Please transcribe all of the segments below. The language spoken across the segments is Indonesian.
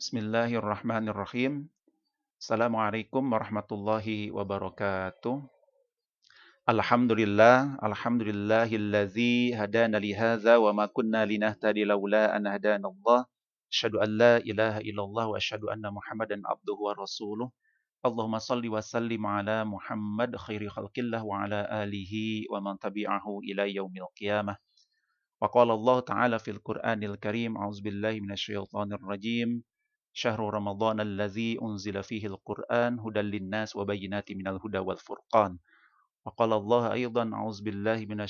بسم الله الرحمن الرحيم السلام عليكم ورحمة الله وبركاته الحمد لله الحمد لله الذي هدانا لهذا وما كنا لنهتدي لولا أن هدانا الله أشهد أن لا إله إلا الله وأشهد أن محمدا عبده ورسوله اللهم صل وسلم على محمد خير خلق الله وعلى آله ومن تبعه إلى يوم القيامة وقال الله تعالى في القرآن الكريم أعوذ بالله من الشيطان الرجيم syahrul ramadhan فيه unzila fihi al-Qur'an hudan linnas wa bayyinatin minal huda wal furqan. Wa qala Allah aidan أيها الذين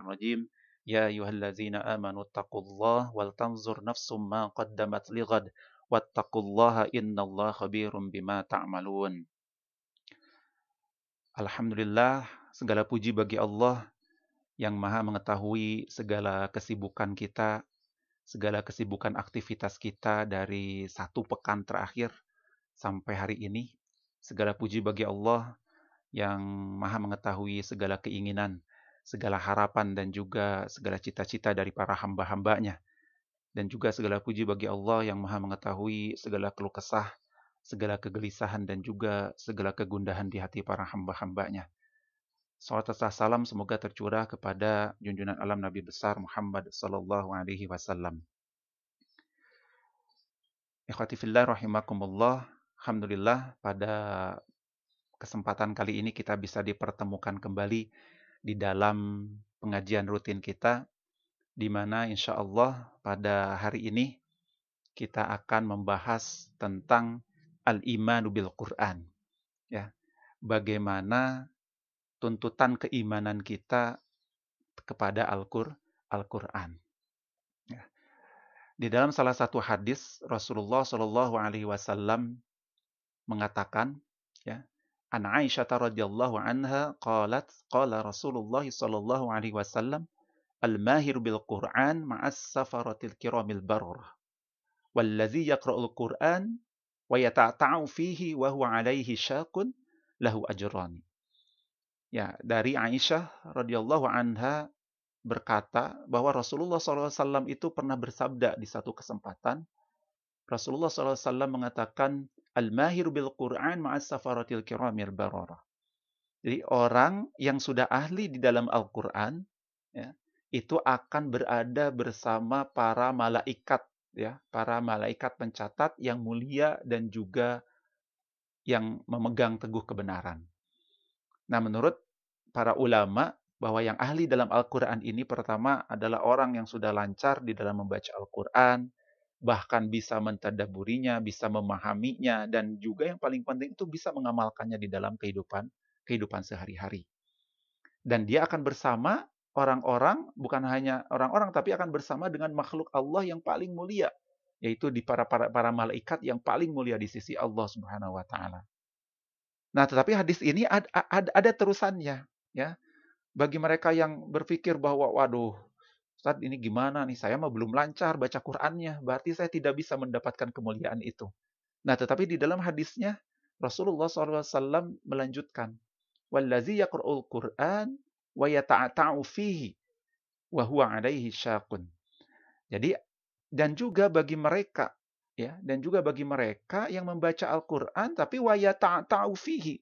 rajim. Ya ayyuhalladzina amanu taqullaha wal tanzur nafsum ma qaddamat lighad wattaqullaha innallaha khabirum bima ta'malun. Alhamdulillah, segala puji bagi Allah yang maha mengetahui segala kesibukan kita segala kesibukan aktivitas kita dari satu pekan terakhir sampai hari ini. Segala puji bagi Allah yang maha mengetahui segala keinginan, segala harapan dan juga segala cita-cita dari para hamba-hambanya. Dan juga segala puji bagi Allah yang maha mengetahui segala keluh kesah, segala kegelisahan dan juga segala kegundahan di hati para hamba-hambanya. Salat salam semoga tercurah kepada junjungan alam Nabi besar Muhammad sallallahu alaihi wasallam. Ikhwati fillah rahimakumullah. Alhamdulillah pada kesempatan kali ini kita bisa dipertemukan kembali di dalam pengajian rutin kita di mana insya Allah pada hari ini kita akan membahas tentang al-imanu bil Quran. Ya. Bagaimana tuntutan keimanan kita kepada Al-Qur'an. Ya. Di dalam salah satu hadis Rasulullah Shallallahu Alaihi Wasallam mengatakan, ya, An Aisyah radhiyallahu anha qalat qala Rasulullah sallallahu alaihi wasallam al-mahir bil Qur'an ma'as safaratil kiramil bararah wallazi yaqra'ul Qur'an wa yata'ta'u fihi wa huwa alaihi syaqun lahu ajrani Ya, dari Aisyah radhiyallahu anha berkata bahwa Rasulullah SAW itu pernah bersabda di satu kesempatan. Rasulullah SAW mengatakan, Al-mahir bil Qur'an ma'as safaratil kiramil barara. Jadi orang yang sudah ahli di dalam Al-Quran, ya, itu akan berada bersama para malaikat, ya, para malaikat pencatat yang mulia dan juga yang memegang teguh kebenaran. Nah, menurut para ulama bahwa yang ahli dalam Al-Quran ini pertama adalah orang yang sudah lancar di dalam membaca Al-Quran, bahkan bisa mentadaburinya, bisa memahaminya, dan juga yang paling penting itu bisa mengamalkannya di dalam kehidupan kehidupan sehari-hari. Dan dia akan bersama orang-orang, bukan hanya orang-orang, tapi akan bersama dengan makhluk Allah yang paling mulia, yaitu di para para, para malaikat yang paling mulia di sisi Allah Subhanahu wa taala. Nah, tetapi hadis ini ada, ada, ada terusannya, ya. Bagi mereka yang berpikir bahwa waduh, Ustaz ini gimana nih? Saya mah belum lancar baca Qur'annya, berarti saya tidak bisa mendapatkan kemuliaan itu. Nah, tetapi di dalam hadisnya Rasulullah SAW melanjutkan, "Wallazi yaqra'ul Qur'an wa yata'ata'u fihi wa huwa 'alaihi syaqun." Jadi dan juga bagi mereka ya dan juga bagi mereka yang membaca Al-Qur'an tapi waya ta'u fihi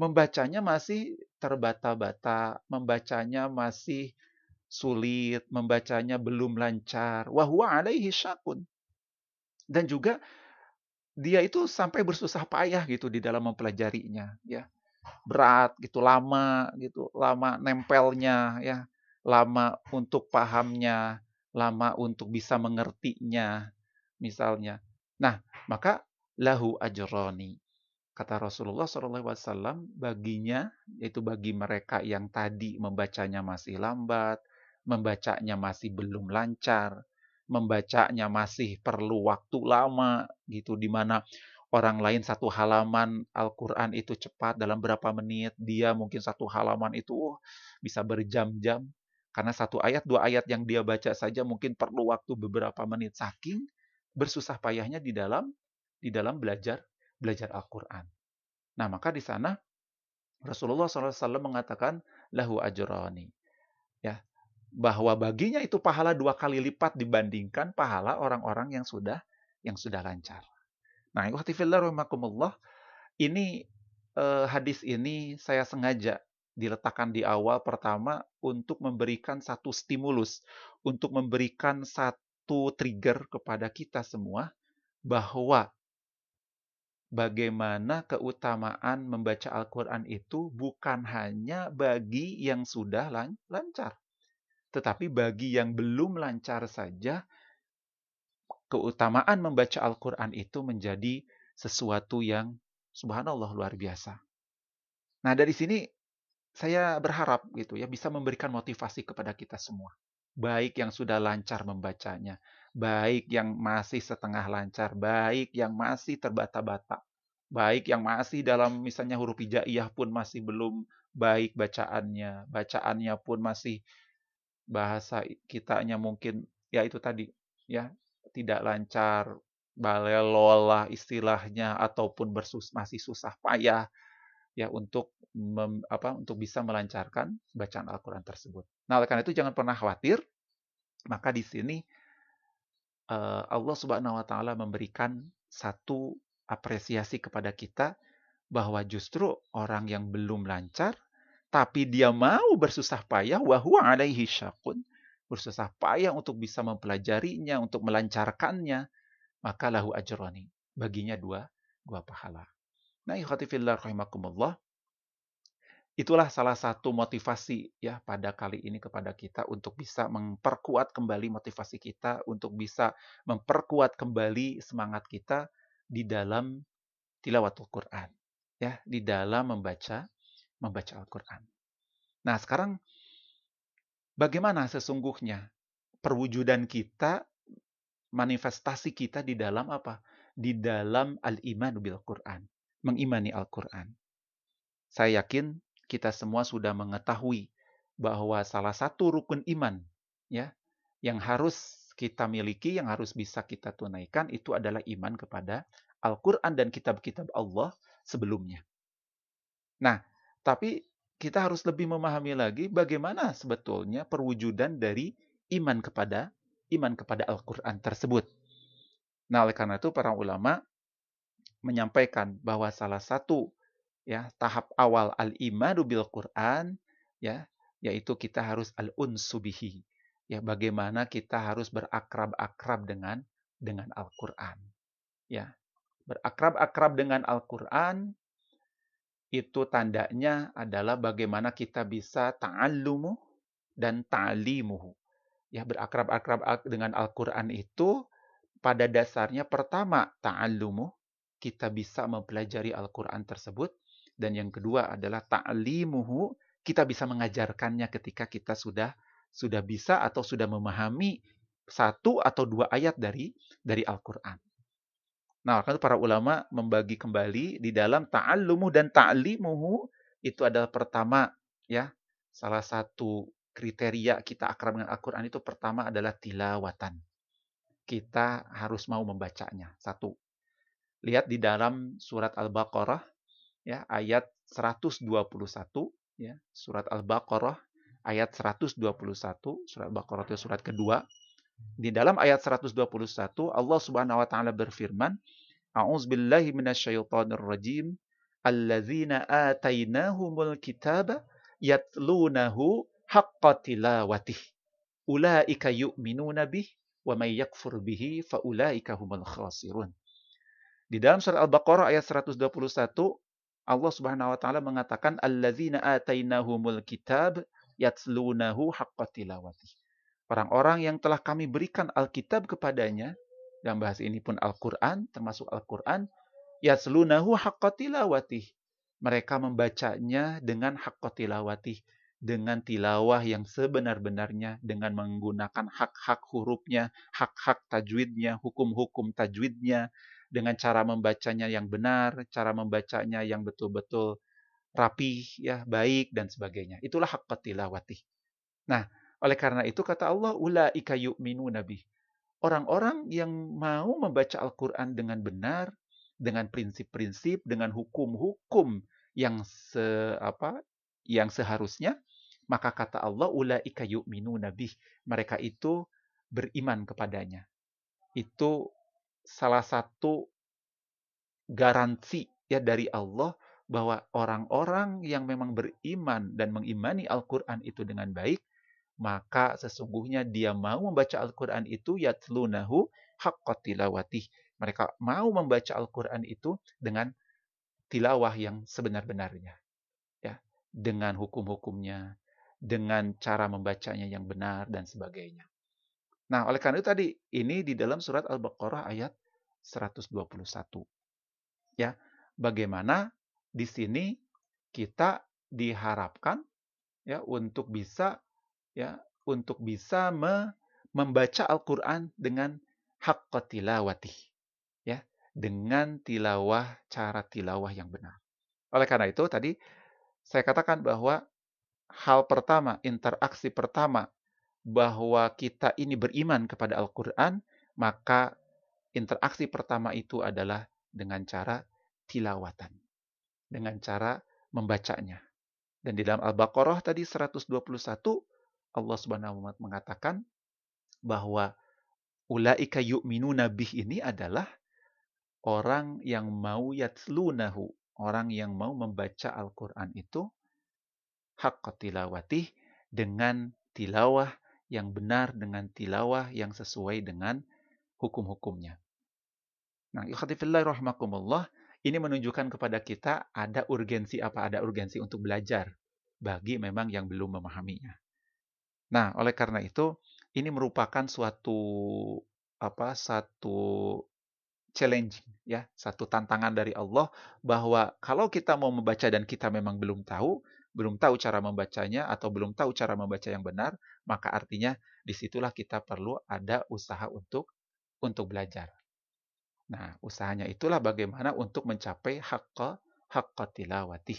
membacanya masih terbata-bata membacanya masih sulit membacanya belum lancar. Wahwa alaihi syakun. Dan juga dia itu sampai bersusah payah gitu di dalam mempelajarinya ya. Berat gitu lama gitu lama nempelnya ya. Lama untuk pahamnya lama untuk bisa mengertinya misalnya Nah, maka lahu ajroni. Kata Rasulullah SAW, baginya, yaitu bagi mereka yang tadi membacanya masih lambat, membacanya masih belum lancar, membacanya masih perlu waktu lama, gitu, di mana orang lain satu halaman Al-Quran itu cepat dalam berapa menit, dia mungkin satu halaman itu oh, bisa berjam-jam, karena satu ayat, dua ayat yang dia baca saja mungkin perlu waktu beberapa menit, saking bersusah payahnya di dalam di dalam belajar belajar Al-Qur'an. Nah, maka di sana Rasulullah SAW mengatakan lahu ajrani. Ya, bahwa baginya itu pahala dua kali lipat dibandingkan pahala orang-orang yang sudah yang sudah lancar. Nah, ikhwatifillah rahimakumullah, ini eh, hadis ini saya sengaja diletakkan di awal pertama untuk memberikan satu stimulus, untuk memberikan satu trigger kepada kita semua bahwa bagaimana keutamaan membaca Al-Quran itu bukan hanya bagi yang sudah lancar, tetapi bagi yang belum lancar saja, keutamaan membaca Al-Quran itu menjadi sesuatu yang subhanallah luar biasa. Nah, dari sini saya berharap gitu ya bisa memberikan motivasi kepada kita semua. Baik yang sudah lancar membacanya, baik yang masih setengah lancar, baik yang masih terbata-bata, baik yang masih dalam misalnya huruf hijaiyah pun masih belum baik bacaannya, bacaannya pun masih bahasa kitanya mungkin ya itu tadi ya tidak lancar, balelolah istilahnya ataupun bersus masih susah payah ya untuk mem, apa untuk bisa melancarkan bacaan Al-Qur'an tersebut. Nah, oleh karena itu jangan pernah khawatir. Maka di sini uh, Allah Subhanahu wa taala memberikan satu apresiasi kepada kita bahwa justru orang yang belum lancar tapi dia mau bersusah payah wahwa alaihi syakun bersusah payah untuk bisa mempelajarinya, untuk melancarkannya, maka lahu ajroni. Baginya dua, dua pahala. Nah, ikhwatifillah rahimakumullah. Itulah salah satu motivasi ya pada kali ini kepada kita untuk bisa memperkuat kembali motivasi kita, untuk bisa memperkuat kembali semangat kita di dalam tilawatul Quran, ya, di dalam membaca membaca Al-Qur'an. Nah, sekarang bagaimana sesungguhnya perwujudan kita, manifestasi kita di dalam apa? Di dalam al-iman bil Quran mengimani Al-Quran. Saya yakin kita semua sudah mengetahui bahwa salah satu rukun iman ya yang harus kita miliki, yang harus bisa kita tunaikan itu adalah iman kepada Al-Quran dan kitab-kitab Allah sebelumnya. Nah, tapi kita harus lebih memahami lagi bagaimana sebetulnya perwujudan dari iman kepada iman kepada Al-Quran tersebut. Nah, oleh karena itu para ulama menyampaikan bahwa salah satu ya tahap awal al-imanu bil Quran ya yaitu kita harus al-unsubihi ya bagaimana kita harus berakrab-akrab dengan dengan Al-Qur'an ya. Berakrab-akrab dengan Al-Qur'an itu tandanya adalah bagaimana kita bisa ta'allumu dan ta'limuhu ya berakrab-akrab dengan Al-Qur'an itu pada dasarnya pertama ta'allumu kita bisa mempelajari Al-Quran tersebut. Dan yang kedua adalah ta'limuhu, kita bisa mengajarkannya ketika kita sudah sudah bisa atau sudah memahami satu atau dua ayat dari dari Al-Quran. Nah, kan para ulama membagi kembali di dalam ta'allumu dan ta'limuhu itu adalah pertama ya salah satu kriteria kita akrab dengan Al-Quran itu pertama adalah tilawatan. Kita harus mau membacanya. Satu. Lihat di dalam surat Al-Baqarah ya ayat 121 ya, surat Al-Baqarah ayat 121, surat Al-Baqarah itu surat kedua. Di dalam ayat 121 Allah Subhanahu wa taala berfirman, A'udzubillahi minasyaitonir rajim. Alladzina atainahumul kitaba yatlunahu haqqa tilawatih. Ulaika yu'minuna bih wa may yakfur bihi fa ulaika humul khasirun. Di dalam surat Al-Baqarah ayat 121, Allah Subhanahu wa taala mengatakan alladzina atainahumul kitab yatslunahu haqqa tilawati. Orang-orang yang telah kami berikan Alkitab kepadanya, dalam bahasa ini pun Al-Qur'an, termasuk Al-Qur'an, yatslunahu haqqa tilawati. Mereka membacanya dengan haqqa tilawati, dengan tilawah yang sebenar-benarnya, dengan menggunakan hak-hak hurufnya, hak-hak tajwidnya, hukum-hukum tajwidnya, dengan cara membacanya yang benar, cara membacanya yang betul-betul rapi, ya, baik dan sebagainya. Itulah hak tilawati. Nah, oleh karena itu kata Allah, ulaika yu'minu nabi. Orang-orang yang mau membaca Al-Qur'an dengan benar, dengan prinsip-prinsip, dengan hukum-hukum yang se apa yang seharusnya, maka kata Allah ulaika yu'minu nabi. Mereka itu beriman kepadanya. Itu salah satu garansi ya dari Allah bahwa orang-orang yang memang beriman dan mengimani Al-Qur'an itu dengan baik, maka sesungguhnya dia mau membaca Al-Qur'an itu yatlunahu haqqa. Mereka mau membaca Al-Qur'an itu dengan tilawah yang sebenar-benarnya. Ya, dengan hukum-hukumnya, dengan cara membacanya yang benar dan sebagainya. Nah, oleh karena itu tadi ini di dalam surat Al-Baqarah ayat 121. Ya, bagaimana di sini kita diharapkan ya untuk bisa ya untuk bisa me, membaca Al-Qur'an dengan hak tilawati ya dengan tilawah cara tilawah yang benar. Oleh karena itu tadi saya katakan bahwa hal pertama, interaksi pertama bahwa kita ini beriman kepada Al-Qur'an, maka interaksi pertama itu adalah dengan cara tilawatan dengan cara membacanya. Dan di dalam Al-Baqarah tadi 121 Allah Subhanahu wa mengatakan bahwa ulaika yu'minuna bih ini adalah orang yang mau yatslunahu, orang yang mau membaca Al-Qur'an itu hak tilawati dengan tilawah yang benar dengan tilawah yang sesuai dengan hukum-hukumnya. Nah, ikhwatifillah rahmakumullah, ini menunjukkan kepada kita ada urgensi apa? Ada urgensi untuk belajar bagi memang yang belum memahaminya. Nah, oleh karena itu ini merupakan suatu apa? Satu challenging ya, satu tantangan dari Allah bahwa kalau kita mau membaca dan kita memang belum tahu, belum tahu cara membacanya atau belum tahu cara membaca yang benar, maka artinya di situlah kita perlu ada usaha untuk untuk belajar. Nah, usahanya itulah bagaimana untuk mencapai haqqa haqqa tilawatih.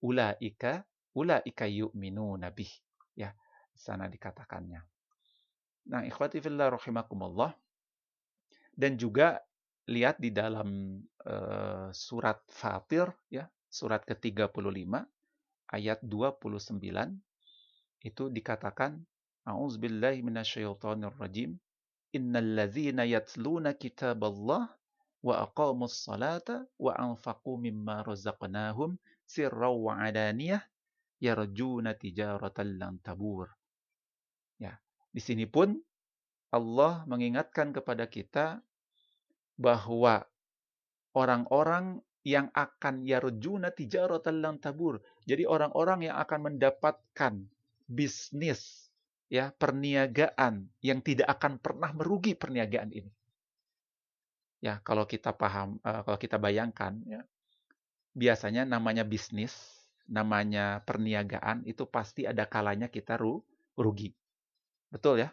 Ulaika ulaika yu'minu nabih. Ya, sana dikatakannya. Nah, ikhwati fillah rahimakumullah. Dan juga lihat di dalam uh, surat Fatir ya, surat ke-35 ayat 29 itu dikatakan A'udzubillahi minasyaitonirrajim. Innal ladzina yatluna kitaballah wa aqamus salata wa anfaqu mimma razaqnahum sirraw wa adaniyah yarjuna tijaratan lan tabur. Ya, di sini pun Allah mengingatkan kepada kita bahwa orang-orang yang akan yarjuna tijaratan lan tabur. Jadi orang-orang yang akan mendapatkan bisnis ya perniagaan yang tidak akan pernah merugi perniagaan ini. Ya, kalau kita paham, uh, kalau kita bayangkan, ya, biasanya namanya bisnis, namanya perniagaan itu pasti ada kalanya kita ru rugi. Betul ya?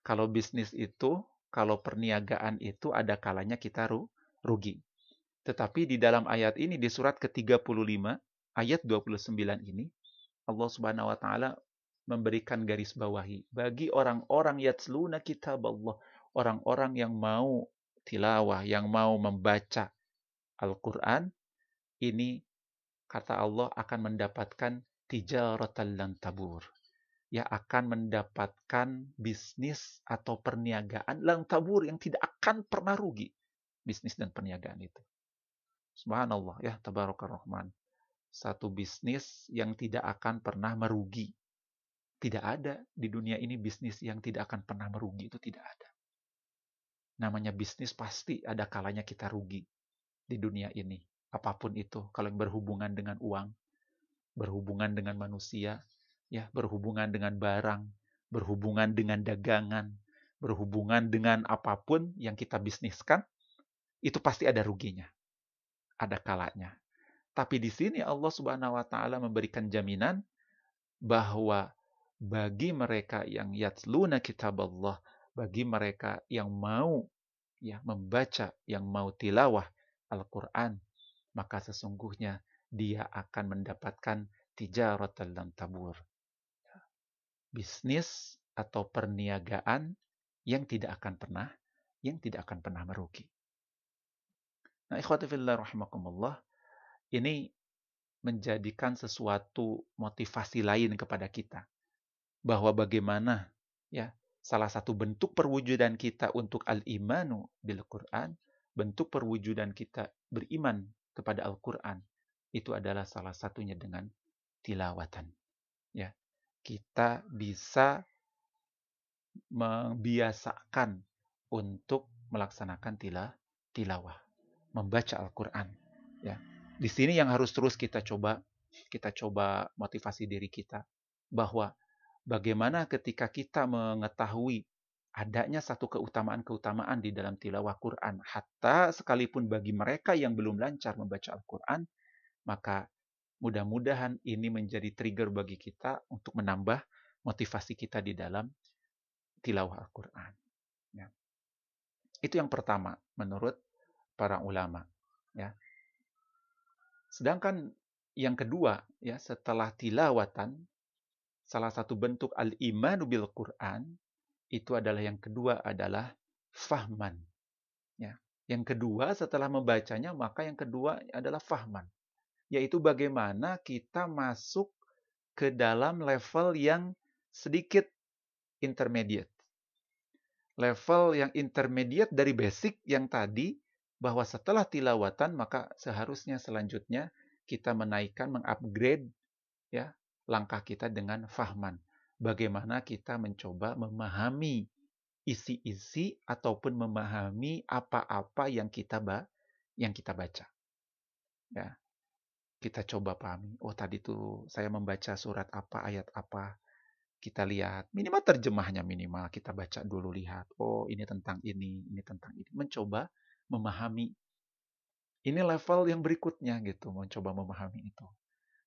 Kalau bisnis itu, kalau perniagaan itu ada kalanya kita ru rugi. Tetapi di dalam ayat ini di surat ke-35 ayat 29 ini Allah Subhanahu wa taala memberikan garis bawahi bagi orang-orang yatsluna kitab Allah, orang-orang yang mau tilawah, yang mau membaca Al-Quran, ini kata Allah akan mendapatkan tijaratan lan tabur. Ya akan mendapatkan bisnis atau perniagaan lang tabur yang tidak akan pernah rugi. Bisnis dan perniagaan itu. Subhanallah ya tabarakar rahman. Satu bisnis yang tidak akan pernah merugi. Tidak ada di dunia ini bisnis yang tidak akan pernah merugi itu tidak ada namanya bisnis pasti ada kalanya kita rugi di dunia ini. Apa pun itu, kalau yang berhubungan dengan uang, berhubungan dengan manusia, ya, berhubungan dengan barang, berhubungan dengan dagangan, berhubungan dengan apa pun yang kita bisniskan, itu pasti ada ruginya. Ada kalanya. Tapi di sini Allah Subhanahu wa taala memberikan jaminan bahwa bagi mereka yang yatluna kitab Allah, bagi mereka yang mau ya membaca, yang mau tilawah Al-Qur'an, maka sesungguhnya dia akan mendapatkan tijaratan dan tabur. Bisnis atau perniagaan yang tidak akan pernah yang tidak akan pernah merugi. Nah, ikhwati fillah rahimakumullah, ini menjadikan sesuatu motivasi lain kepada kita bahwa bagaimana ya salah satu bentuk perwujudan kita untuk al-imanu bil Quran bentuk perwujudan kita beriman kepada Al-Qur'an itu adalah salah satunya dengan tilawatan. Ya. Kita bisa membiasakan untuk melaksanakan tila, tilawah, membaca Al-Qur'an, ya. Di sini yang harus terus kita coba kita coba motivasi diri kita bahwa bagaimana ketika kita mengetahui adanya satu keutamaan-keutamaan di dalam tilawah Quran. Hatta sekalipun bagi mereka yang belum lancar membaca Al-Quran, maka mudah-mudahan ini menjadi trigger bagi kita untuk menambah motivasi kita di dalam tilawah Al-Quran. Ya. Itu yang pertama menurut para ulama. Ya. Sedangkan yang kedua, ya setelah tilawatan, salah satu bentuk al-imanu bil Quran itu adalah yang kedua adalah fahman. Ya. Yang kedua setelah membacanya maka yang kedua adalah fahman. Yaitu bagaimana kita masuk ke dalam level yang sedikit intermediate. Level yang intermediate dari basic yang tadi bahwa setelah tilawatan maka seharusnya selanjutnya kita menaikkan mengupgrade ya langkah kita dengan fahman bagaimana kita mencoba memahami isi-isi ataupun memahami apa-apa yang kita ba yang kita baca. Ya. Kita coba pahami. Oh, tadi tuh saya membaca surat apa, ayat apa. Kita lihat, minimal terjemahnya minimal kita baca dulu lihat. Oh, ini tentang ini, ini tentang ini. Mencoba memahami. Ini level yang berikutnya gitu, mencoba memahami itu.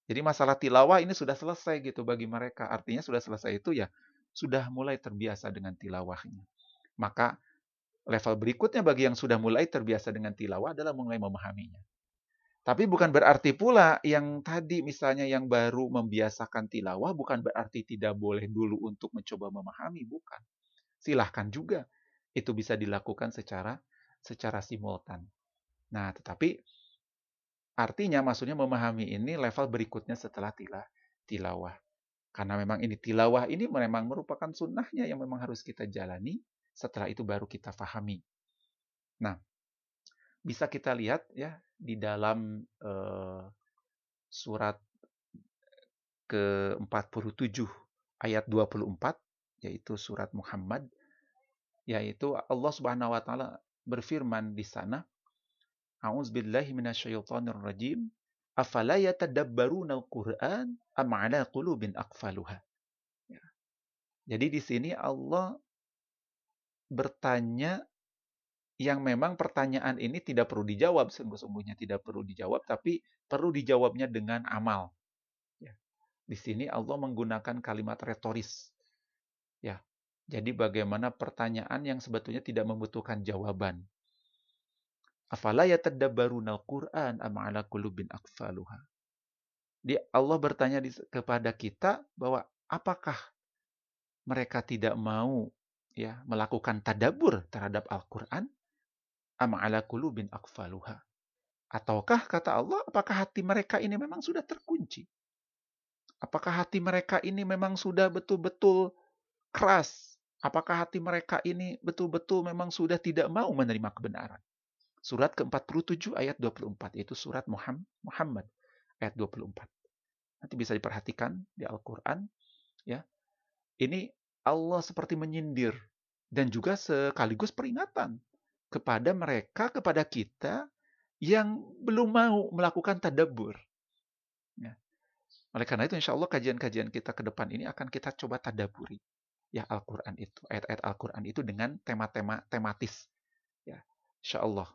Jadi masalah tilawah ini sudah selesai gitu bagi mereka. Artinya sudah selesai itu ya sudah mulai terbiasa dengan tilawahnya. Maka level berikutnya bagi yang sudah mulai terbiasa dengan tilawah adalah mulai memahaminya. Tapi bukan berarti pula yang tadi misalnya yang baru membiasakan tilawah bukan berarti tidak boleh dulu untuk mencoba memahami, bukan. Silahkan juga. Itu bisa dilakukan secara secara simultan. Nah, tetapi Artinya maksudnya memahami ini level berikutnya setelah tila, tilawah. Karena memang ini tilawah ini memang merupakan sunnahnya yang memang harus kita jalani. Setelah itu baru kita fahami. Nah, bisa kita lihat ya di dalam uh, surat ke-47 ayat 24 yaitu surat Muhammad yaitu Allah Subhanahu wa taala berfirman di sana A'udzubillahi minasyaitonir rajim. Afala al-Qur'an am 'ala qulubin aqfaluha. Ya. Jadi di sini Allah bertanya yang memang pertanyaan ini tidak perlu dijawab sungguh-sungguhnya tidak perlu dijawab tapi perlu dijawabnya dengan amal. Ya. Di sini Allah menggunakan kalimat retoris. Ya. Jadi bagaimana pertanyaan yang sebetulnya tidak membutuhkan jawaban. Afala yatadabbaruna al-Qur'an am ala qulubin aqfaluha. Di Allah bertanya di, kepada kita bahwa apakah mereka tidak mau ya melakukan tadabur terhadap Al-Qur'an am ala qulubin aqfaluha. Ataukah kata Allah apakah hati mereka ini memang sudah terkunci? Apakah hati mereka ini memang sudah betul-betul keras? Apakah hati mereka ini betul-betul memang sudah tidak mau menerima kebenaran? Surat ke-47 ayat 24 yaitu surat Muhammad ayat 24. Nanti bisa diperhatikan di Al-Qur'an ya. Ini Allah seperti menyindir dan juga sekaligus peringatan kepada mereka kepada kita yang belum mau melakukan tadabbur. Ya. Oleh karena itu insya Allah kajian-kajian kita ke depan ini akan kita coba tadaburi ya Al-Quran itu, ayat-ayat Al-Quran itu dengan tema-tema tematis. Ya, insya Allah.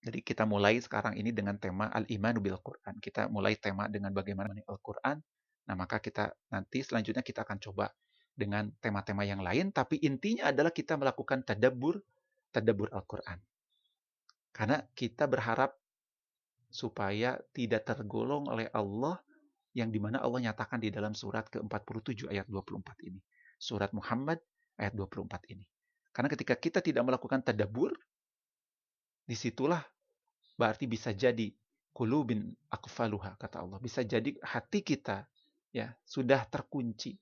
Jadi kita mulai sekarang ini dengan tema al-imanu bil Quran. Kita mulai tema dengan bagaimana Al-Quran. Nah, maka kita nanti selanjutnya kita akan coba dengan tema-tema yang lain, tapi intinya adalah kita melakukan tadabbur, tadabbur Al-Quran. Karena kita berharap supaya tidak tergolong oleh Allah yang di mana Allah nyatakan di dalam surat ke-47 ayat 24 ini. Surat Muhammad ayat 24 ini. Karena ketika kita tidak melakukan tadabbur, di situlah berarti bisa jadi kulubin akfaluha kata Allah. Bisa jadi hati kita ya sudah terkunci.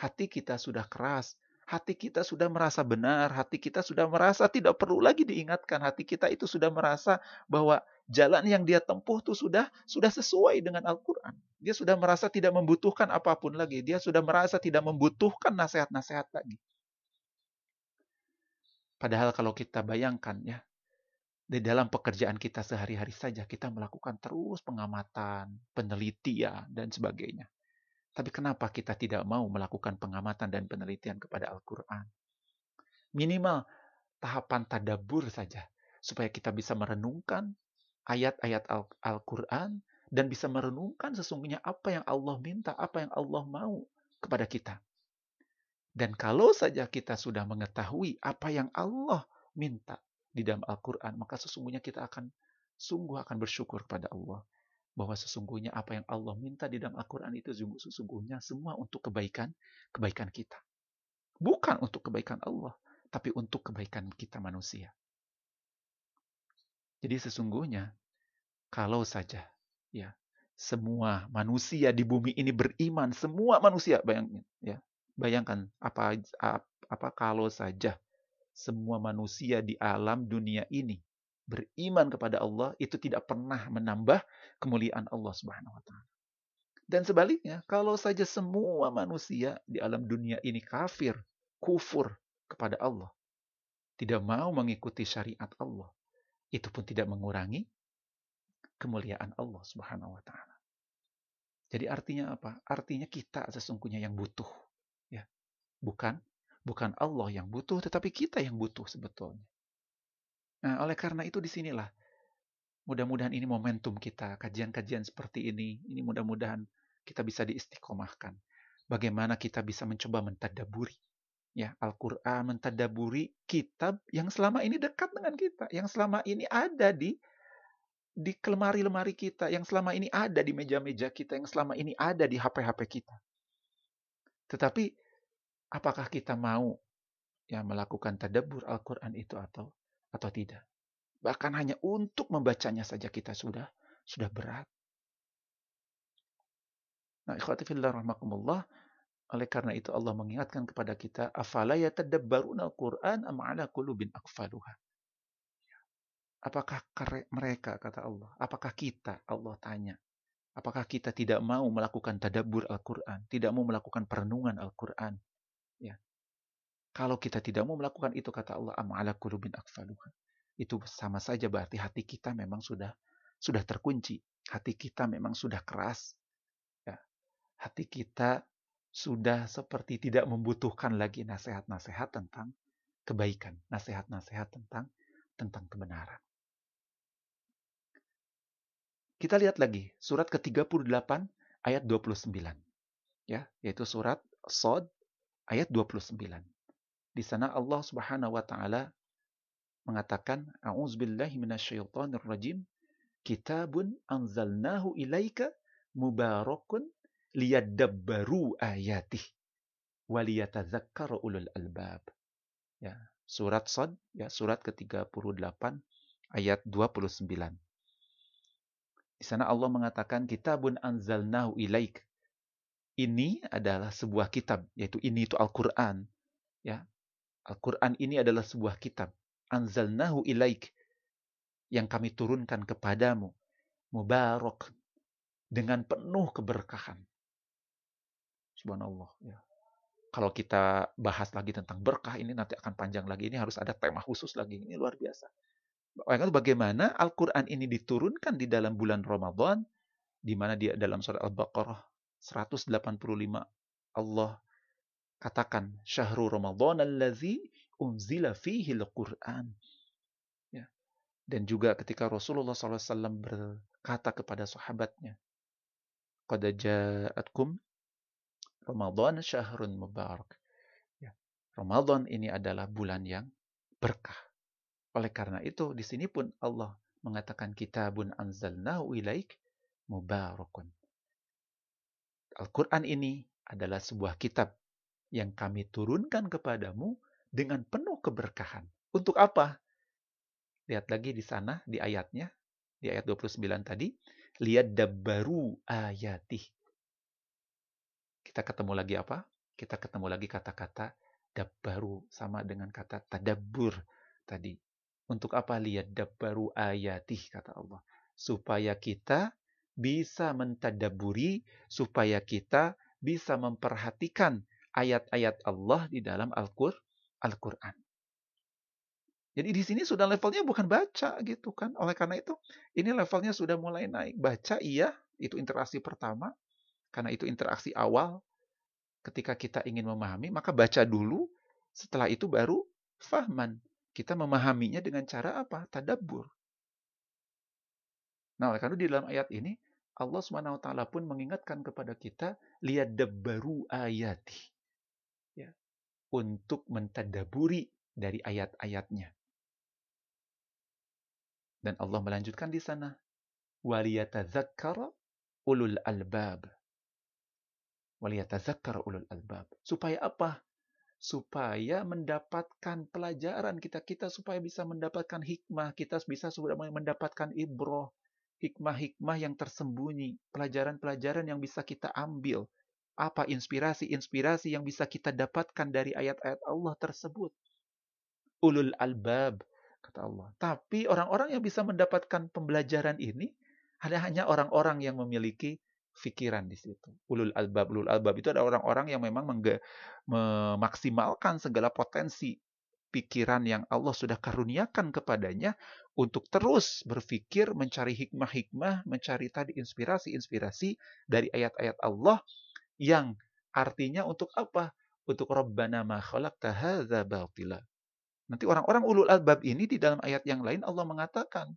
Hati kita sudah keras, hati kita sudah merasa benar, hati kita sudah merasa tidak perlu lagi diingatkan, hati kita itu sudah merasa bahwa jalan yang dia tempuh itu sudah sudah sesuai dengan Al-Qur'an. Dia sudah merasa tidak membutuhkan apa pun lagi, dia sudah merasa tidak membutuhkan nasihat-nasihat lagi. Padahal kalau kita bayangkan ya, di dalam pekerjaan kita sehari-hari saja kita melakukan terus pengamatan, penelitian dan sebagainya. Tapi kenapa kita tidak mau melakukan pengamatan dan penelitian kepada Al-Qur'an? Minimal tahapan tadabur saja supaya kita bisa merenungkan ayat-ayat Al-Qur'an dan bisa merenungkan sesungguhnya apa yang Allah minta, apa yang Allah mau kepada kita. Dan kalau saja kita sudah mengetahui apa yang Allah minta di dalam Al-Quran, maka sesungguhnya kita akan sungguh akan bersyukur kepada Allah. Bahwa sesungguhnya apa yang Allah minta di dalam Al-Quran itu sesungguhnya semua untuk kebaikan kebaikan kita. Bukan untuk kebaikan Allah, tapi untuk kebaikan kita manusia. Jadi sesungguhnya kalau saja ya semua manusia di bumi ini beriman, semua manusia bayangin ya, Bayangkan apa apa kalau saja semua manusia di alam dunia ini beriman kepada Allah itu tidak pernah menambah kemuliaan Allah Subhanahu wa taala. Dan sebaliknya, kalau saja semua manusia di alam dunia ini kafir, kufur kepada Allah, tidak mau mengikuti syariat Allah, itu pun tidak mengurangi kemuliaan Allah Subhanahu wa taala. Jadi artinya apa? Artinya kita sesungguhnya yang butuh Bukan bukan Allah yang butuh, tetapi kita yang butuh sebetulnya. Nah, oleh karena itu di sinilah mudah-mudahan ini momentum kita, kajian-kajian seperti ini, ini mudah-mudahan kita bisa diistiqomahkan. Bagaimana kita bisa mencoba mentadaburi ya Al-Qur'an, mentadaburi kitab yang selama ini dekat dengan kita, yang selama ini ada di di lemari-lemari kita, yang selama ini ada di meja-meja kita, yang selama ini ada di HP-HP kita. Tetapi apakah kita mau ya melakukan tadabbur Al-Qur'an itu atau atau tidak. Bahkan hanya untuk membacanya saja kita sudah sudah berat. Nah, ikhwati fillah rahmakumullah, oleh karena itu Allah mengingatkan kepada kita, afala yatadabbaruna al-Qur'an am ala qulubin aqfaluha. Apakah mereka kata Allah, apakah kita Allah tanya, apakah kita tidak mau melakukan tadabbur Al-Qur'an, tidak mau melakukan perenungan Al-Qur'an, Ya. Kalau kita tidak mau melakukan itu kata Allah amala kulubin akfaluha. Itu sama saja berarti hati kita memang sudah sudah terkunci. Hati kita memang sudah keras. Ya. Hati kita sudah seperti tidak membutuhkan lagi nasihat-nasihat tentang kebaikan, nasihat-nasihat tentang tentang kebenaran. Kita lihat lagi surat ke-38 ayat 29. Ya, yaitu surat Sod ayat 29. Di sana Allah Subhanahu wa taala mengatakan a'udzubillahi minasyaitonir rajim kitabun anzalnahu ilaika mubarakun liyadabbaru ayatih waliyatadzakkara ulul albab. Ya, surat Sad ya surat ke-38 ayat 29. Di sana Allah mengatakan kitabun anzalnahu ilaik ini adalah sebuah kitab, yaitu ini itu Al-Quran. Ya, Al-Quran ini adalah sebuah kitab. Anzalnahu ilaik. Yang kami turunkan kepadamu. Mubarak. Dengan penuh keberkahan. Subhanallah. Ya. Kalau kita bahas lagi tentang berkah ini nanti akan panjang lagi. Ini harus ada tema khusus lagi. Ini luar biasa. Bagaimana Al-Quran ini diturunkan di dalam bulan Ramadan, di mana dia dalam surat Al-Baqarah 185 Allah katakan syahrul Ramadan allazi unzila fihi al-Qur'an. Ya. Dan juga ketika Rasulullah SAW berkata kepada sahabatnya, Qad ja'atkum Ramadan syahrun mubarak. Ya. Ramadan ini adalah bulan yang berkah. Oleh karena itu, di sini pun Allah mengatakan kitabun anzalnahu ilaik mubarakun. Al-Quran ini adalah sebuah kitab yang kami turunkan kepadamu dengan penuh keberkahan. Untuk apa? Lihat lagi di sana, di ayatnya, di ayat 29 tadi. Lihat dabbaru ayati. Kita ketemu lagi apa? Kita ketemu lagi kata-kata Dabbaru sama dengan kata tadabbur tadi. Untuk apa lihat dabbaru ayatih kata Allah. Supaya kita bisa mentadaburi, supaya kita bisa memperhatikan ayat-ayat Allah di dalam Al-Quran. Jadi di sini sudah levelnya bukan baca gitu kan. Oleh karena itu, ini levelnya sudah mulai naik. Baca iya, itu interaksi pertama karena itu interaksi awal ketika kita ingin memahami, maka baca dulu, setelah itu baru fahman. Kita memahaminya dengan cara apa? tadabur Nah, oleh karena di dalam ayat ini, Allah SWT pun mengingatkan kepada kita, lihat baru ayati. Ya, untuk mentadaburi dari ayat-ayatnya. Dan Allah melanjutkan di sana, waliyatadzakkara ulul albab waliyatazakkar ulul albab. Supaya apa? Supaya mendapatkan pelajaran kita, kita supaya bisa mendapatkan hikmah, kita bisa sudah mendapatkan ibroh, hikmah-hikmah yang tersembunyi, pelajaran-pelajaran yang bisa kita ambil, apa inspirasi-inspirasi yang bisa kita dapatkan dari ayat-ayat Allah tersebut. Ulul albab, kata Allah. Tapi orang-orang yang bisa mendapatkan pembelajaran ini ada hanya orang-orang yang memiliki pikiran di situ. Ulul albab, ulul albab itu ada orang-orang yang memang memaksimalkan segala potensi pikiran yang Allah sudah karuniakan kepadanya untuk terus berpikir, mencari hikmah-hikmah, mencari tadi inspirasi-inspirasi dari ayat-ayat Allah yang artinya untuk apa? Untuk Rabbana ma khalaqta. Nanti orang-orang ulul albab ini di dalam ayat yang lain Allah mengatakan,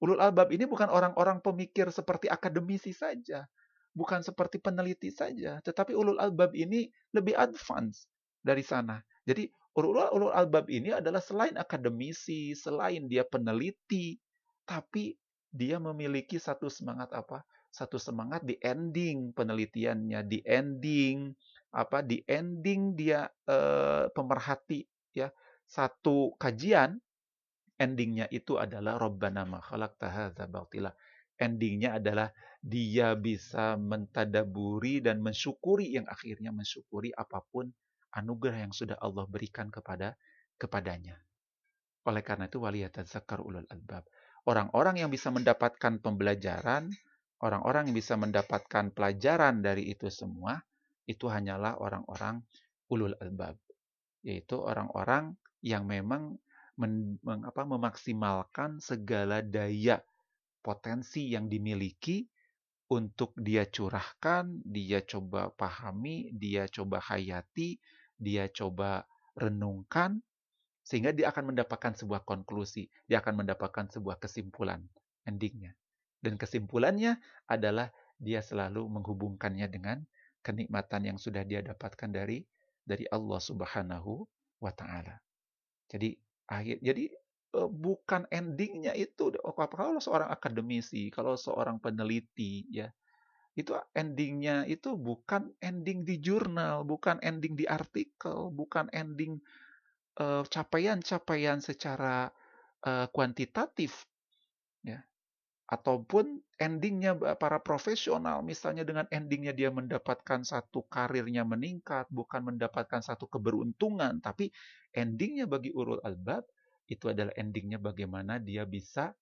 ulul albab ini bukan orang-orang pemikir seperti akademisi saja, bukan seperti peneliti saja, tetapi ulul albab ini lebih advance dari sana. Jadi ulul, albab ini adalah selain akademisi, selain dia peneliti, tapi dia memiliki satu semangat apa? Satu semangat di ending penelitiannya, di ending apa? Di ending dia uh, pemerhati ya satu kajian endingnya itu adalah Rabbana ma khalaqta. Endingnya adalah dia bisa mentadaburi dan mensyukuri yang akhirnya mensyukuri apa pun anugerah yang sudah Allah berikan kepada kepadanya. Oleh karena itu waliyatadzakar ulul albab. Orang-orang yang bisa mendapatkan pembelajaran, orang-orang yang bisa mendapatkan pelajaran dari itu semua, itu hanyalah orang-orang ulul albab. Yaitu orang-orang yang memang men, meng, apa, memaksimalkan segala daya potensi yang dimiliki untuk dia curahkan, dia coba pahami, dia coba hayati, dia coba renungkan, sehingga dia akan mendapatkan sebuah konklusi, dia akan mendapatkan sebuah kesimpulan endingnya. Dan kesimpulannya adalah dia selalu menghubungkannya dengan kenikmatan yang sudah dia dapatkan dari dari Allah Subhanahu wa taala. Jadi akhir jadi bukan endingnya itu oh, kalau seorang akademisi, kalau seorang peneliti ya itu endingnya itu bukan ending di jurnal, bukan ending di artikel, bukan ending capaian-capaian uh, secara uh, kuantitatif, ya ataupun endingnya para profesional misalnya dengan endingnya dia mendapatkan satu karirnya meningkat bukan mendapatkan satu keberuntungan tapi endingnya bagi urul albab itu adalah endingnya bagaimana dia bisa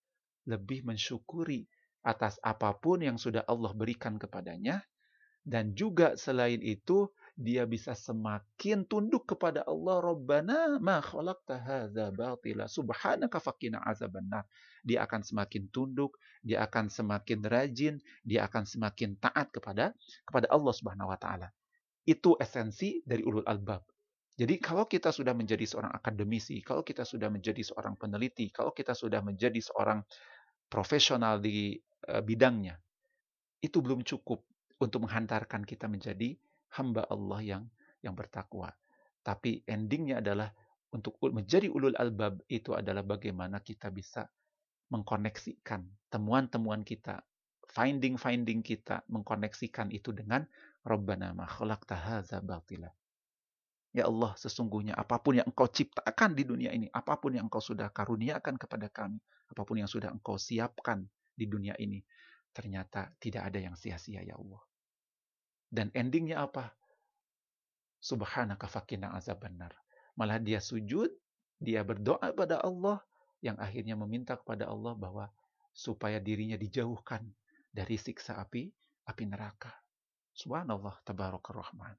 lebih mensyukuri atas apa pun yang sudah Allah berikan kepadanya. Dan juga selain itu dia bisa semakin tunduk kepada Allah Rabbana ma khalaqta hadza batila subhanaka faqina azabannar dia akan semakin tunduk dia akan semakin rajin dia akan semakin taat kepada kepada Allah Subhanahu wa taala. Itu esensi dari ulul albab jadi kalau kita sudah menjadi seorang akademisi kalau kita sudah menjadi seorang peneliti kalau kita sudah menjadi seorang profesional di uh, bidangnya itu belum cukup untuk menghantarkan kita menjadi hamba Allah yang yang bertakwa. Tapi endingnya adalah untuk menjadi ulul albab itu adalah bagaimana kita bisa mengkoneksikan temuan-temuan kita, finding-finding kita, mengkoneksikan itu dengan Rabbana ma khalaqta hadza batila. Ya Allah, sesungguhnya apa pun yang engkau ciptakan di dunia ini, apa pun yang engkau sudah karuniakan kepada kami, apa pun yang sudah engkau siapkan di dunia ini, ternyata tidak ada yang sia-sia ya Allah. Dan endingnya apa? Subhanaka fakina azab benar. Malah dia sujud, dia berdoa pada Allah yang akhirnya meminta kepada Allah bahwa supaya dirinya dijauhkan dari siksa api api neraka. Subhanallah tabarakar rahman.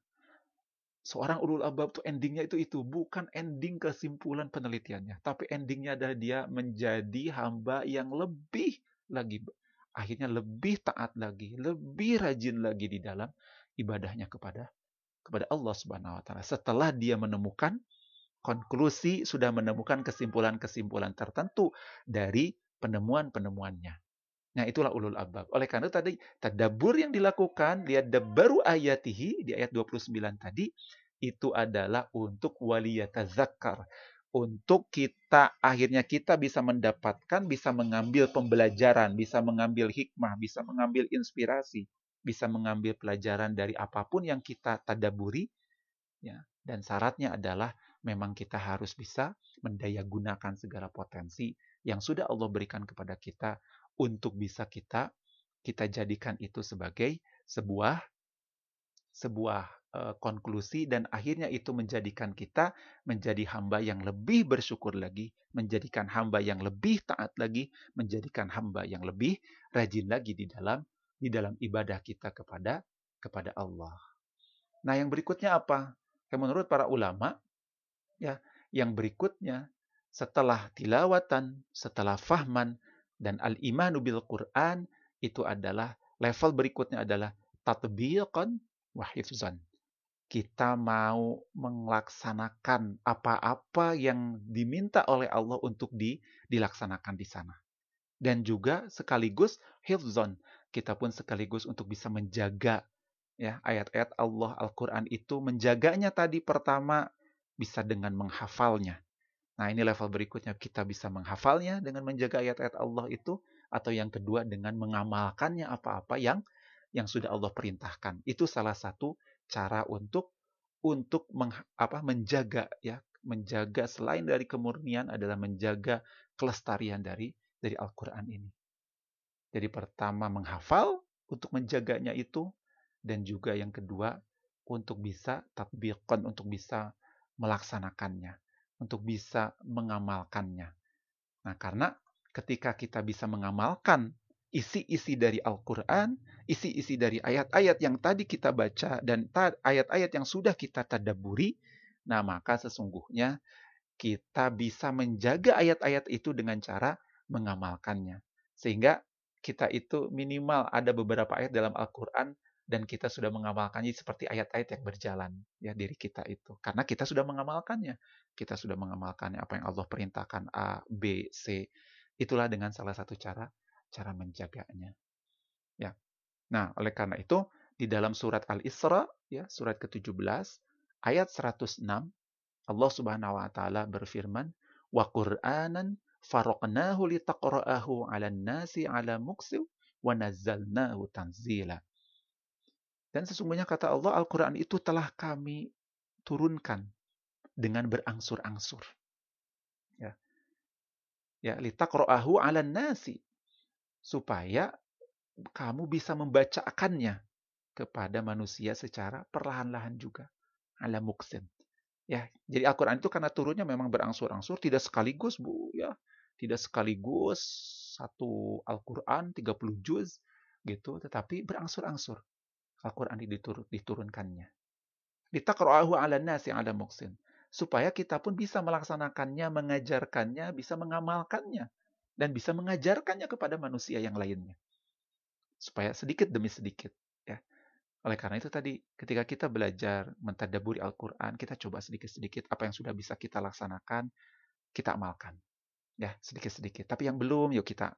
Seorang ulul albab tuh endingnya itu itu bukan ending kesimpulan penelitiannya, tapi endingnya adalah dia menjadi hamba yang lebih lagi akhirnya lebih taat lagi, lebih rajin lagi di dalam ibadahnya kepada kepada Allah Subhanahu wa taala. Setelah dia menemukan konklusi, sudah menemukan kesimpulan-kesimpulan tertentu dari penemuan-penemuannya. Nah, itulah ulul albab. Oleh karena itu tadi tadabur yang dilakukan, lihat baru ayatihi di ayat 29 tadi itu adalah untuk waliyatazakkar. Untuk kita akhirnya kita bisa mendapatkan, bisa mengambil pembelajaran, bisa mengambil hikmah, bisa mengambil inspirasi bisa mengambil pelajaran dari apa pun yang kita tadaburi ya dan syaratnya adalah memang kita harus bisa mendayagunakan segala potensi yang sudah Allah berikan kepada kita untuk bisa kita kita jadikan itu sebagai sebuah sebuah uh, konklusi dan akhirnya itu menjadikan kita menjadi hamba yang lebih bersyukur lagi, menjadikan hamba yang lebih taat lagi, menjadikan hamba yang lebih rajin lagi di dalam di dalam ibadah kita kepada kepada Allah. Nah, yang berikutnya apa? Yang menurut para ulama, ya, yang berikutnya setelah tilawatan, setelah fahman dan al-imanu bil Quran itu adalah level berikutnya adalah tatbiqan wa hifzan. Kita mau melaksanakan apa-apa yang diminta oleh Allah untuk di, dilaksanakan di sana. Dan juga sekaligus hifzan, kita pun sekaligus untuk bisa menjaga ya ayat-ayat Allah Al-Qur'an itu menjaganya tadi pertama bisa dengan menghafalnya. Nah, ini level berikutnya kita bisa menghafalnya dengan menjaga ayat-ayat Allah itu atau yang kedua dengan mengamalkannya apa-apa yang yang sudah Allah perintahkan. Itu salah satu cara untuk untuk meng, apa menjaga ya, menjaga selain dari kemurnian adalah menjaga kelestarian dari dari Al-Qur'an ini. Jadi pertama menghafal untuk menjaganya itu dan juga yang kedua untuk bisa tatbiqan untuk bisa melaksanakannya, untuk bisa mengamalkannya. Nah, karena ketika kita bisa mengamalkan isi-isi dari Al-Qur'an, isi-isi dari ayat-ayat yang tadi kita baca dan ayat-ayat yang sudah kita tadaburi, nah maka sesungguhnya kita bisa menjaga ayat-ayat itu dengan cara mengamalkannya. Sehingga kita itu minimal ada beberapa ayat dalam Al-Quran dan kita sudah mengamalkannya seperti ayat-ayat yang berjalan ya diri kita itu. Karena kita sudah mengamalkannya. Kita sudah mengamalkannya. Apa yang Allah perintahkan A B C itulah dengan salah satu cara cara menjaganya ya nah oleh karena itu di dalam surat Al-Isra ya surat ke-17 ayat 106 Allah Subhanahu wa taala berfirman wa Qur'anan faraqnahu litaqra'ahu 'alan nasi 'ala muqsiw wa nazzalnahu tanzila. Dan sesungguhnya kata Allah Al-Qur'an itu telah kami turunkan dengan berangsur-angsur. Ya. Ya, litaqra'ahu 'alan nasi supaya kamu bisa membacakannya kepada manusia secara perlahan-lahan juga. Ala muksim. Ya, jadi Al-Qur'an itu karena turunnya memang berangsur-angsur, tidak sekaligus, Bu, ya. Tidak sekaligus satu Al-Qur'an 30 juz gitu, tetapi berangsur-angsur. Al-Qur'an diturun, diturunkannya. Litaqra'ahu 'ala nasi 'ala muksin. Supaya kita pun bisa melaksanakannya, mengajarkannya, bisa mengamalkannya dan bisa mengajarkannya kepada manusia yang lainnya. Supaya sedikit demi sedikit oleh karena itu tadi ketika kita belajar mentadaburi Al-Qur'an, kita coba sedikit-sedikit apa yang sudah bisa kita laksanakan, kita amalkan. Ya, sedikit-sedikit. Tapi yang belum yuk kita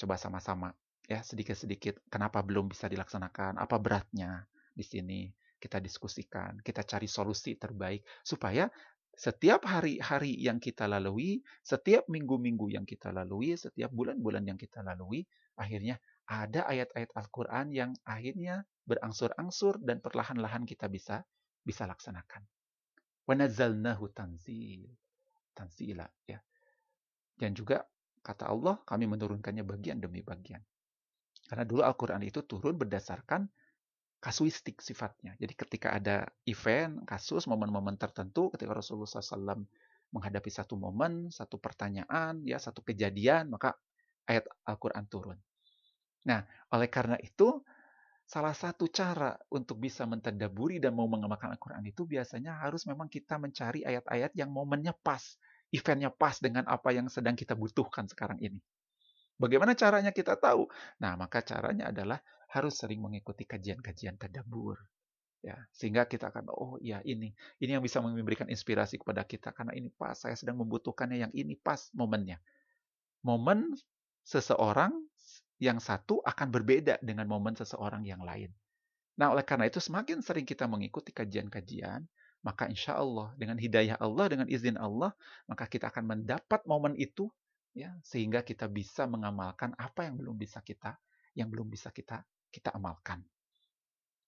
coba sama-sama ya, sedikit-sedikit kenapa belum bisa dilaksanakan, apa beratnya di sini. Kita diskusikan, kita cari solusi terbaik supaya setiap hari-hari yang kita lalui, setiap minggu-minggu yang kita lalui, setiap bulan-bulan yang kita lalui, akhirnya ada ayat-ayat Al-Quran yang akhirnya berangsur-angsur dan perlahan-lahan kita bisa bisa laksanakan. Wanazalnahu tanzil. Tanzila. Ya. Dan juga kata Allah, kami menurunkannya bagian demi bagian. Karena dulu Al-Quran itu turun berdasarkan kasuistik sifatnya. Jadi ketika ada event, kasus, momen-momen tertentu, ketika Rasulullah SAW menghadapi satu momen, satu pertanyaan, ya satu kejadian, maka ayat Al-Quran turun. Nah, oleh karena itu, salah satu cara untuk bisa mentadaburi dan mau mengamalkan Al-Quran itu biasanya harus memang kita mencari ayat-ayat yang momennya pas, eventnya pas dengan apa yang sedang kita butuhkan sekarang ini. Bagaimana caranya kita tahu? Nah, maka caranya adalah harus sering mengikuti kajian-kajian tadabur. Ya, sehingga kita akan oh ya ini ini yang bisa memberikan inspirasi kepada kita karena ini pas saya sedang membutuhkannya yang ini pas momennya. Momen seseorang yang satu akan berbeda dengan momen seseorang yang lain. Nah, oleh karena itu semakin sering kita mengikuti kajian-kajian, maka insya Allah dengan hidayah Allah, dengan izin Allah, maka kita akan mendapat momen itu ya sehingga kita bisa mengamalkan apa yang belum bisa kita yang belum bisa kita kita amalkan.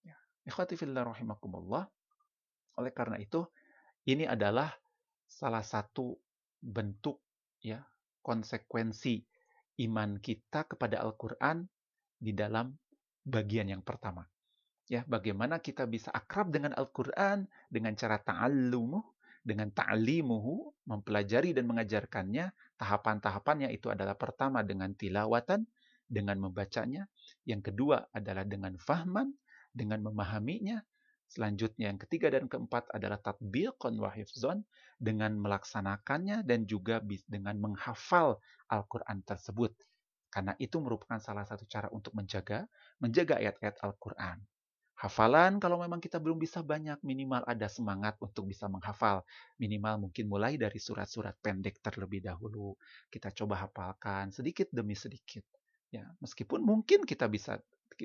Ya. rahimakumullah. Oleh karena itu, ini adalah salah satu bentuk ya konsekuensi iman kita kepada Al-Qur'an di dalam bagian yang pertama. Ya, bagaimana kita bisa akrab dengan Al-Qur'an dengan cara ta'allumuh, dengan ta'limuhu, mempelajari dan mengajarkannya, tahapan-tahapannya itu adalah pertama dengan tilawatan, dengan membacanya. Yang kedua adalah dengan fahman, dengan memahaminya. Selanjutnya yang ketiga dan keempat adalah tatbiqan wa hifzon, dengan melaksanakannya dan juga dengan menghafal Al-Quran tersebut. Karena itu merupakan salah satu cara untuk menjaga menjaga ayat-ayat Al-Quran. Hafalan kalau memang kita belum bisa banyak, minimal ada semangat untuk bisa menghafal. Minimal mungkin mulai dari surat-surat pendek terlebih dahulu. Kita coba hafalkan sedikit demi sedikit. Ya, meskipun mungkin kita bisa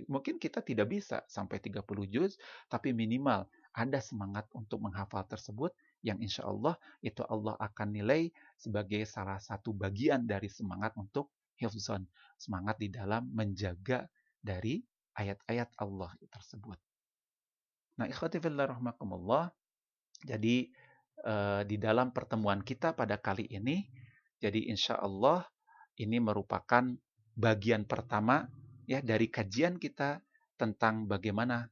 mungkin kita tidak bisa sampai 30 juz, tapi minimal ada semangat untuk menghafal tersebut yang insya Allah itu Allah akan nilai sebagai salah satu bagian dari semangat untuk hifzon. Semangat di dalam menjaga dari ayat-ayat Allah tersebut. Nah, ikhwati fillah rahmakumullah. Jadi eh, di dalam pertemuan kita pada kali ini, jadi insya Allah ini merupakan bagian pertama ya dari kajian kita tentang bagaimana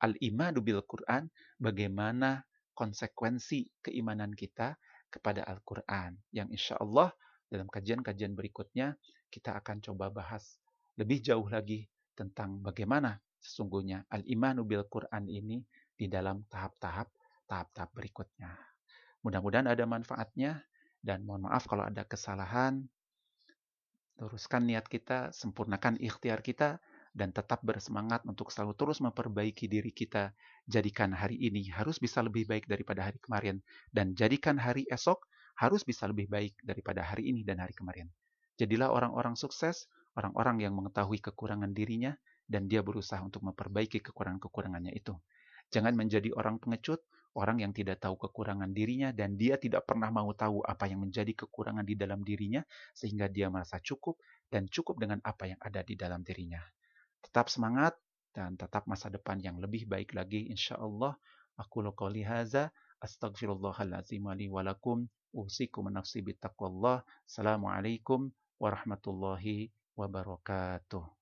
al-imanu bil Quran, bagaimana konsekuensi keimanan kita kepada Al-Quran. Yang insya Allah dalam kajian-kajian berikutnya kita akan coba bahas lebih jauh lagi tentang bagaimana sesungguhnya al-imanu bil Quran ini di dalam tahap-tahap tahap-tahap berikutnya. Mudah-mudahan ada manfaatnya dan mohon maaf kalau ada kesalahan luruskan niat kita, sempurnakan ikhtiar kita, dan tetap bersemangat untuk selalu terus memperbaiki diri kita. Jadikan hari ini harus bisa lebih baik daripada hari kemarin, dan jadikan hari esok harus bisa lebih baik daripada hari ini dan hari kemarin. Jadilah orang-orang sukses, orang-orang yang mengetahui kekurangan dirinya, dan dia berusaha untuk memperbaiki kekurangan-kekurangannya itu. Jangan menjadi orang pengecut, orang yang tidak tahu kekurangan dirinya dan dia tidak pernah mau tahu apa yang menjadi kekurangan di dalam dirinya sehingga dia merasa cukup dan cukup dengan apa yang ada di dalam dirinya. Tetap semangat dan tetap masa depan yang lebih baik lagi insya Allah. Aku qouli haza astaghfirullahalazim li wa lakum usikum nafsi bittaqwallah. Assalamualaikum warahmatullahi wabarakatuh.